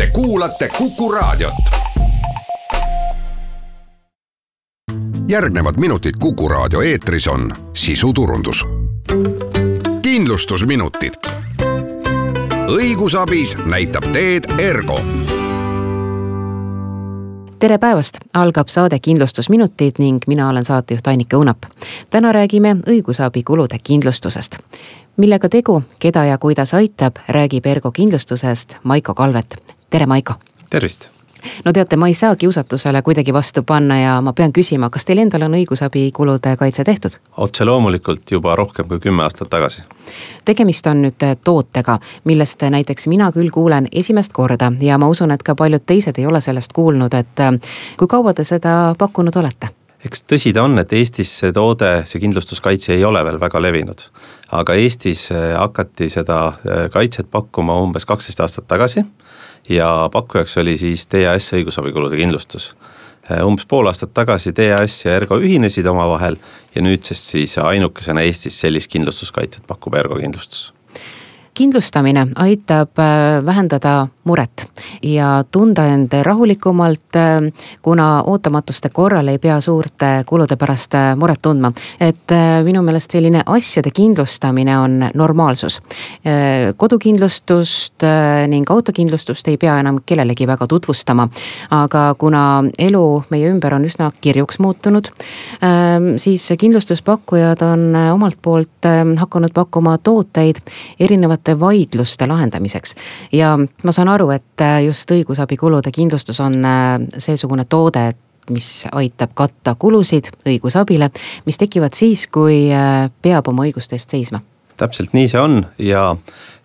Te kuulate Kuku Raadiot. järgnevad minutid Kuku Raadio eetris on sisuturundus. kindlustusminutid. õigusabis näitab teed Ergo tere päevast, algab saade Kindlustusminutid ning mina olen saatejuht Annika Õunap. täna räägime õigusabikulude kindlustusest. millega tegu, keda ja kuidas aitab, räägib Ergo kindlustusest Maiko Kalvet. Tere, Maiko. tervist no teate, ma ei saa kiusatusele kuidagi vastu panna ja ma pean küsima, kas teil endal on õigusabikulude kaitse tehtud? otse loomulikult juba rohkem kui kümme aastat tagasi. tegemist on nüüd tootega, millest näiteks mina küll kuulen esimest korda ja ma usun, et ka paljud teised ei ole sellest kuulnud, et kui kaua te seda pakkunud olete? eks tõsi ta on, et Eestis see toode, see kindlustuskaitse ei ole veel väga levinud. aga Eestis hakati seda kaitset pakkuma umbes kaksteist aastat tagasi ja pakkujaks oli siis DAS õigusabikulude kindlustus. umbes pool aastat tagasi DAS ja Ergo ühinesid omavahel ja nüüdsest siis ainukesena Eestis sellist kindlustuskaitset pakub Ergo kindlustus kindlustamine aitab äh, vähendada muret ja tunda end rahulikumalt, äh, kuna ootamatuste korral ei pea suurte kulude pärast äh, muret tundma. et minu meelest selline asjade kindlustamine on normaalsus. kodukindlustust ning autokindlustust ei pea enam kellelegi väga tutvustama, aga kuna elu meie ümber on üsna kirjuks muutunud, siis kindlustuspakkujad on omalt poolt hakanud pakkuma tooteid erinevate erinevate vaidluste lahendamiseks. ja ma saan aru, et äh, just õigusabikulude kindlustus on äh, seesugune toode, et mis aitab katta kulusid õigusabile, mis tekivad siis, kui äh, peab oma õiguste eest seisma. täpselt nii see on ja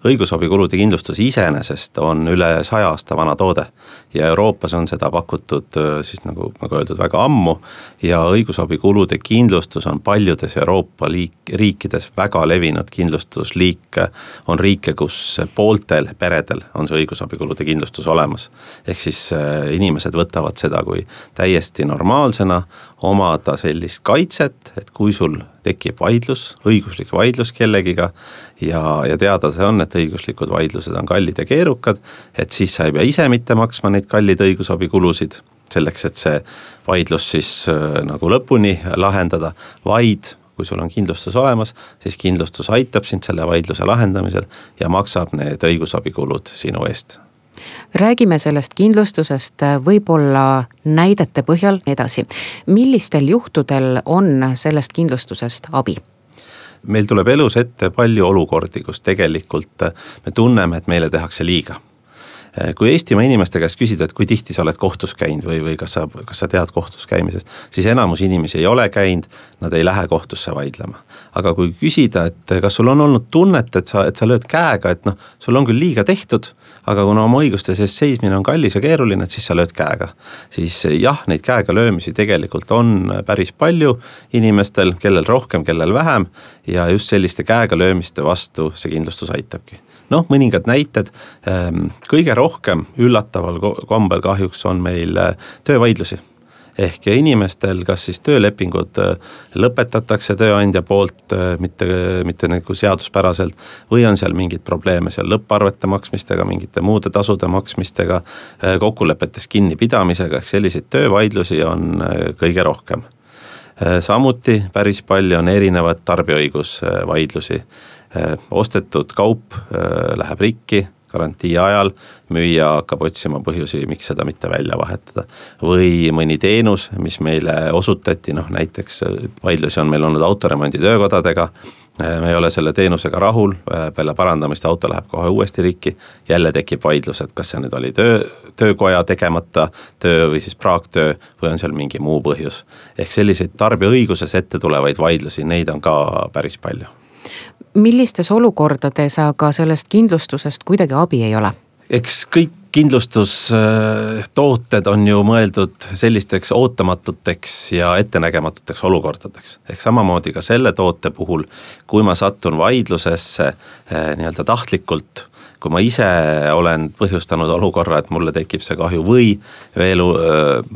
õigusabikulude kindlustus iseenesest on üle saja aasta vana toode. ja Euroopas on seda pakutud siis nagu, nagu öeldud, väga ammu. ja õigusabikulude kindlustus on paljudes Euroopa liik, riikides väga levinud kindlustusliik. on riike, kus pooltel peredel on see õigusabikulude kindlustus olemas. ehk siis inimesed võtavad seda kui täiesti normaalsena omada sellist kaitset, et kui sul tekib vaidlus, õiguslik vaidlus kellegiga ja, ja teada see on, et õiguslikud vaidlused on kallid ja keerukad, et siis sa ei pea ise mitte maksma neid kalleid õigusabikulusid, selleks, et see vaidlus siis äh, nagu lõpuni lahendada, vaid kui sul on kindlustus olemas, siis kindlustus aitab sind selle vaidluse lahendamisel ja maksab need õigusabikulud sinu eest räägime sellest kindlustusest äh, võib-olla näidete põhjal edasi. millistel juhtudel on sellest kindlustusest abi? Meil tuleb elus ette palju olukordi, kus tegelikult me tunneme, et meile tehakse liiga kui Eestimaa inimeste käest küsida, et kui tihti sa oled kohtus käinud või, või kas sa, kas sa tead kohtus käimisest, siis enamus inimesi ei ole käinud, nad ei lähe kohtusse vaidlema. aga kui küsida, et kas sul on olnud tunnet, et sa, et sa lööd käega, et noh, sul on küll liiga tehtud aga kuna oma õiguste eest seismine on kallis ja keeruline, et siis sa lööd käega. siis jah, neid käega löömisi tegelikult on päris palju inimestel, kellel rohkem, kellel vähem ja just selliste käega löömiste vastu see kindlustus aitabki noh, mõningad näited, ehm, kõige rohkem üllataval kombel kahjuks on meil äh, töövaidlusi ehk inimestel, kas siis töölepingud äh, lõpetatakse tööandja poolt äh, mitte, mitte nagu seaduspäraselt. või on seal mingeid probleeme seal lõpparvete maksmistega, mingite muude tasude maksmistega, kokkulepetest kinnipidamisega, ehk selliseid töövaidlusi on kõige rohkem. samuti päris palju on erinevaid tarbijaõigusvaidlusi ostetud kaup läheb rikki, garantii ajal müüja hakkab otsima põhjusi, miks seda mitte välja vahetada. või mõni teenus, mis meile osutati, noh näiteks vaidlusi on meil olnud autoremonditöökodadega me ei ole selle teenusega rahul, peale parandamist auto läheb kohe uuesti rikki, jälle tekib vaidlus, et kas see nüüd oli töö, töökoja tegemata töö või siis praaktöö või on seal mingi muu põhjus. ehk selliseid tarbija õiguses ette tulevaid vaidlusi, neid on ka päris palju millistes olukordades aga sellest kindlustusest kuidagi abi ei ole? eks kõik kindlustustooted on ju mõeldud sellisteks ootamatuteks ja ettenägematuteks olukordadeks. ehk samamoodi ka selle toote puhul, kui ma satun vaidlusesse eh, nii-öelda tahtlikult kui ma ise olen põhjustanud olukorra, et mulle tekib see kahju või veel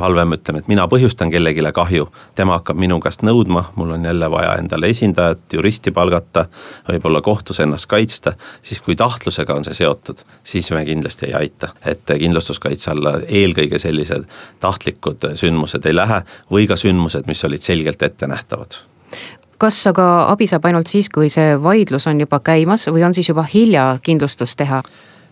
halvem, ütleme, et mina põhjustan kellelegi kahju, tema hakkab minu käest nõudma, mul on jälle vaja endale esindajat, juristi palgata, võib-olla kohtus ennast kaitsta, siis kui tahtlusega on see seotud, siis me kindlasti ei aita. et kindlustuskaitse alla eelkõige sellised tahtlikud sündmused ei lähe või ka sündmused, mis olid selgelt ettenähtavad kas aga abi saab ainult siis, kui see vaidlus on juba käimas või on siis juba hilja kindlustust teha?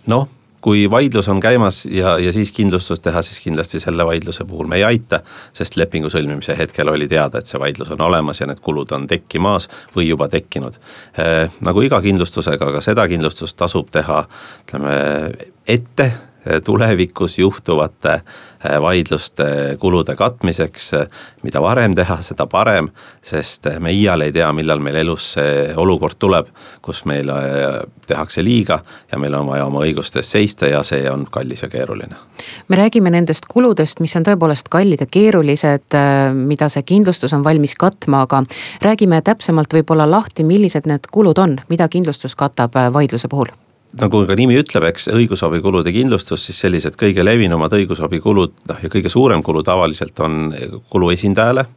noh, kui vaidlus on käimas ja, ja siis kindlustust teha, siis kindlasti selle vaidluse puhul me ei aita, sest lepingu sõlmimise hetkel oli teada, et see vaidlus on olemas ja need kulud on tekkimas või juba tekkinud eh,. nagu iga kindlustusega, ka seda kindlustust tasub teha, ütleme ette tulevikus juhtuvate äh, vaidluste kulude katmiseks. mida varem teha, seda parem, sest me iial ei tea, millal meil elus see olukord tuleb, kus meile äh, tehakse liiga ja meil on vaja oma õiguste eest seista ja see on kallis ja keeruline. me räägime nendest kuludest, mis on tõepoolest kallid ja keerulised, äh, mida see kindlustus on valmis katma, aga räägime täpsemalt võib-olla lahti, millised need kulud on, mida kindlustus katab vaidluse puhul nagu ka nimi ütleb, eks õigusabikulude kindlustus, siis sellised kõige levinumad õigusabikulud, noh ja kõige suurem kulu tavaliselt on kulu esindajale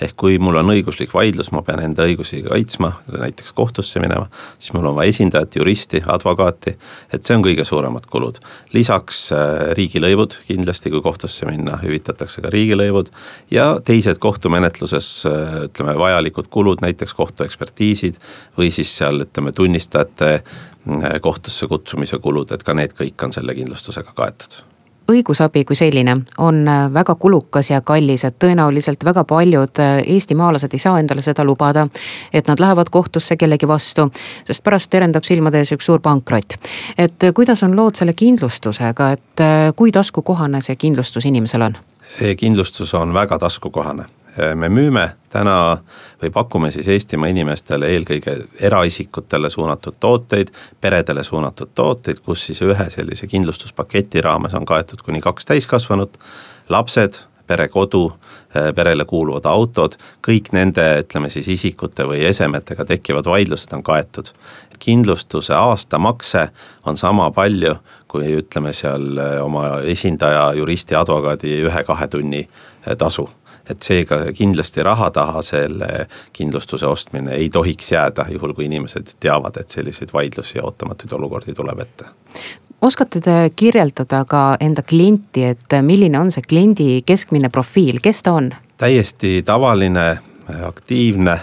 ehk kui mul on õiguslik vaidlus, ma pean enda õigusi kaitsma, näiteks kohtusse minema, siis mul on vaja esindajat, juristi, advokaati, et see on kõige suuremad kulud. lisaks äh, riigilõivud kindlasti, kui kohtusse minna, hüvitatakse ka riigilõivud ja teised kohtumenetluses äh, ütleme, vajalikud kulud, näiteks kohtuekspertiisid või siis seal ütleme, tunnistajate äh, kohtusse kutsumise kulud, et ka need kõik on selle kindlustusega kaetud õigusabi kui selline on äh, väga kulukas ja kallis, et tõenäoliselt väga paljud äh, eestimaalased ei saa endale seda lubada. et nad lähevad kohtusse kellegi vastu, sest pärast terendab silmade ees üks suur pankrot. et äh, kuidas on lood selle kindlustusega, et kui taskukohane see kindlustus inimesel on? see kindlustus on väga taskukohane me müüme täna või pakume siis Eestimaa inimestele eelkõige eraisikutele suunatud tooteid, peredele suunatud tooteid, kus siis ühe sellise kindlustuspaketi raames on kaetud kuni kaks täiskasvanut, lapsed, pere kodu, perele kuuluvad autod, kõik nende, ütleme siis isikute või esemetega tekkivad vaidlused on kaetud. kindlustuse aastamakse on sama palju, kui ütleme seal äh, oma esindaja, juristi, advokaadi ühe-kahe tunni tasu et seega kindlasti raha taha selle kindlustuse ostmine ei tohiks jääda, juhul kui inimesed teavad, et selliseid vaidlusi ja ootamatuid olukordi tuleb ette oskate te kirjeldada ka enda klienti, et milline on see kliendi keskmine profiil, kes ta on? täiesti tavaline, aktiivne,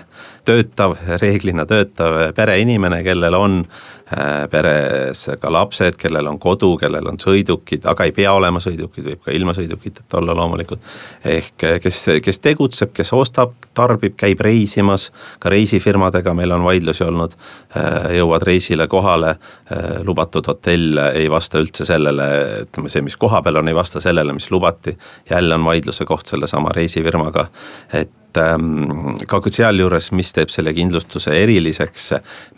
töötav, reeglina töötav pereinimene, kellel on Äh, peres ka lapsed, kellel on kodu, kellel on sõidukid, aga ei pea olema sõidukid, võib ka ilma sõidukiteta olla loomulikult. ehk äh, kes, kes tegutseb, kes ostab, tarbib, käib reisimas, ka reisifirmadega meil on vaidlusi olnud. Äh, jõuad reisile kohale, lubatud hotell ei vasta üldse sellele, ütleme see, mis kohapeal on, ei vasta sellele, mis lubati. jälle on vaidluse koht sellesama reisifirmaga, et ähm, ka sealjuures, mis teeb selle kindlustuse eriliseks,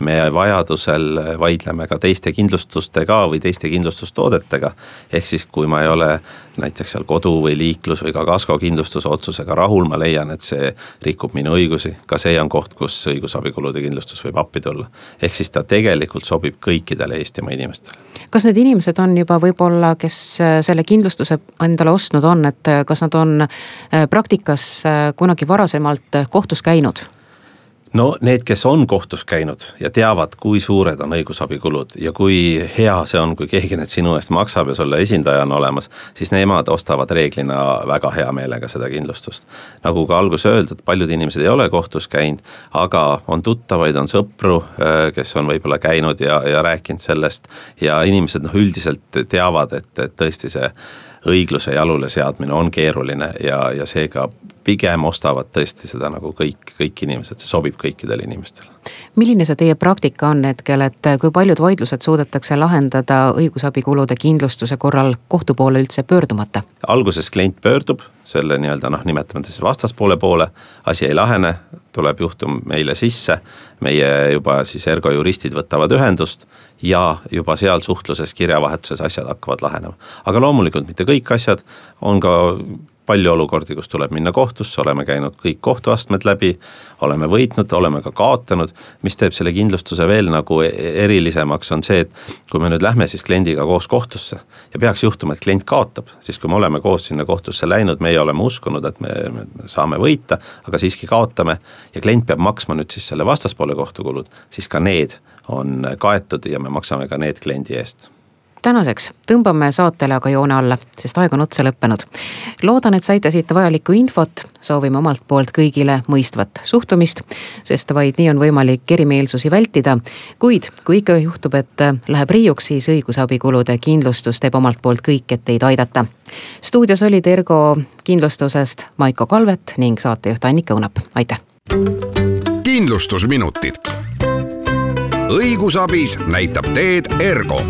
me vajadusel vaidleme ka teiste kindlustustega või teiste kindlustustoodetega. ehk siis, kui ma ei ole näiteks seal kodu või liiklus või ka kaskokindlustuse otsusega rahul, ma leian, et see rikub minu õigusi, ka see on koht, kus õigusabikulude kindlustus võib appi tulla. ehk siis ta tegelikult sobib kõikidele Eestimaa inimestele. kas need inimesed on juba võib-olla, kes äh, selle kindlustuse endale ostnud on, et äh, kas nad on äh, praktikas kunagi varasemalt kohtus käinud? no need, kes on kohtus käinud ja teavad, kui suured on õigusabikulud ja kui hea see on, kui keegi need sinu eest maksab ja sulle esindaja on olemas, siis nemad ostavad reeglina väga hea meelega seda kindlustust. nagu ka alguses öeldud, paljud inimesed ei ole kohtus käinud, aga on tuttavaid, on sõpru, äh, kes on võib-olla käinud ja, ja rääkinud sellest ja inimesed noh, üldiselt teavad, et, et tõesti see õigluse jalule seadmine on keeruline ja, ja seega pigem ostavad tõesti seda nagu kõik, kõik inimesed, see sobib kõikidele inimestele. milline see teie praktika on hetkel, et kui paljud vaidlused suudetakse lahendada õigusabikulude kindlustuse korral kohtu poole üldse pöördumata? alguses klient pöördub selle nii-öelda noh, nimetame ta siis vastaspoole poole, asi ei lahene, tuleb juhtum meile sisse, meie juba siis ergo juristid võtavad ühendust ja juba seal suhtluses, kirjavahetuses asjad hakkavad lahenema. aga loomulikult mitte kõik asjad, on ka palju olukordi, kus tuleb minna kohtusse, oleme käinud kõik kohtuastmed läbi, oleme võitnud, oleme ka kaotanud. mis teeb selle kindlustuse veel nagu e-, erilisemaks, on see, et kui me nüüd lähme siis kliendiga koos kohtusse ja peaks juhtuma, et klient kaotab, siis kui me oleme koos sinna kohtusse läinud, meie oleme uskunud, et me, me saame võita, aga siiski kaotame. ja klient peab maksma nüüd siis selle vastaspoole kohtukulud, siis ka need on kaetud ja me maksame ka need kliendi eest tänaseks tõmbame saatele aga joone alla, sest aeg on otsa lõppenud. loodan, et saite siit vajalikku infot, soovime omalt poolt kõigile mõistvat suhtumist, sest vaid nii on võimalik erimeelsusi vältida. kuid kui ikka juhtub, et läheb riiuks, siis õigusabikulude kindlustus teeb omalt poolt kõik, et teid aidata. stuudios olid Ergo kindlustusest Maiko Kalvet ning saatejuht Annika Õunap, aitäh. kindlustusminutid õigusabis näitab teed Ergo